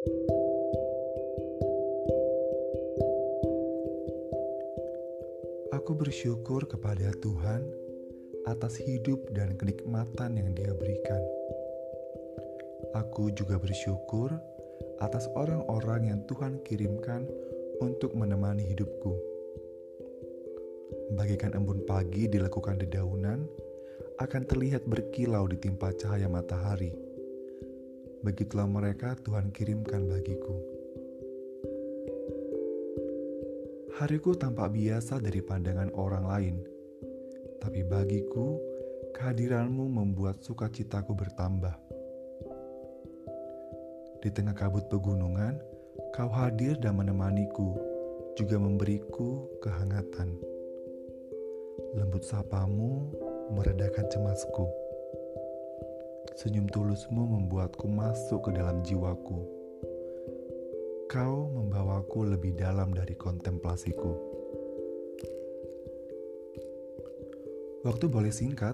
Aku bersyukur kepada Tuhan atas hidup dan kenikmatan yang Dia berikan. Aku juga bersyukur atas orang-orang yang Tuhan kirimkan untuk menemani hidupku. Bagaikan embun pagi dilakukan dedaunan, akan terlihat berkilau di timpa cahaya matahari. Begitulah mereka Tuhan kirimkan bagiku. Hariku tampak biasa dari pandangan orang lain, tapi bagiku kehadiranmu membuat sukacitaku bertambah. Di tengah kabut pegunungan, kau hadir dan menemaniku, juga memberiku kehangatan. Lembut sapamu meredakan cemasku. Senyum tulusmu membuatku masuk ke dalam jiwaku Kau membawaku lebih dalam dari kontemplasiku. Waktu boleh singkat,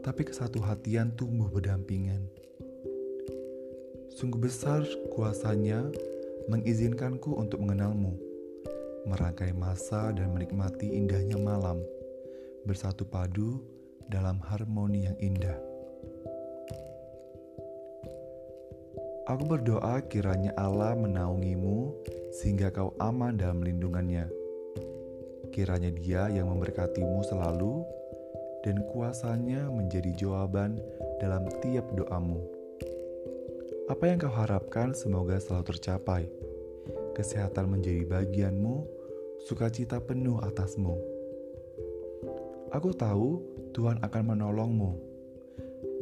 tapi kesatu hatian tumbuh berdampingan. Sungguh besar kuasanya mengizinkanku untuk mengenalmu, merangkai masa dan menikmati indahnya malam, bersatu padu dalam harmoni yang indah. Aku berdoa kiranya Allah menaungimu sehingga kau aman dalam lindungannya. Kiranya dia yang memberkatimu selalu dan kuasanya menjadi jawaban dalam tiap doamu. Apa yang kau harapkan semoga selalu tercapai. Kesehatan menjadi bagianmu, sukacita penuh atasmu. Aku tahu Tuhan akan menolongmu.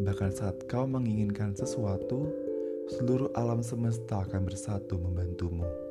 Bahkan saat kau menginginkan sesuatu, seluruh alam semesta akan bersatu membantumu.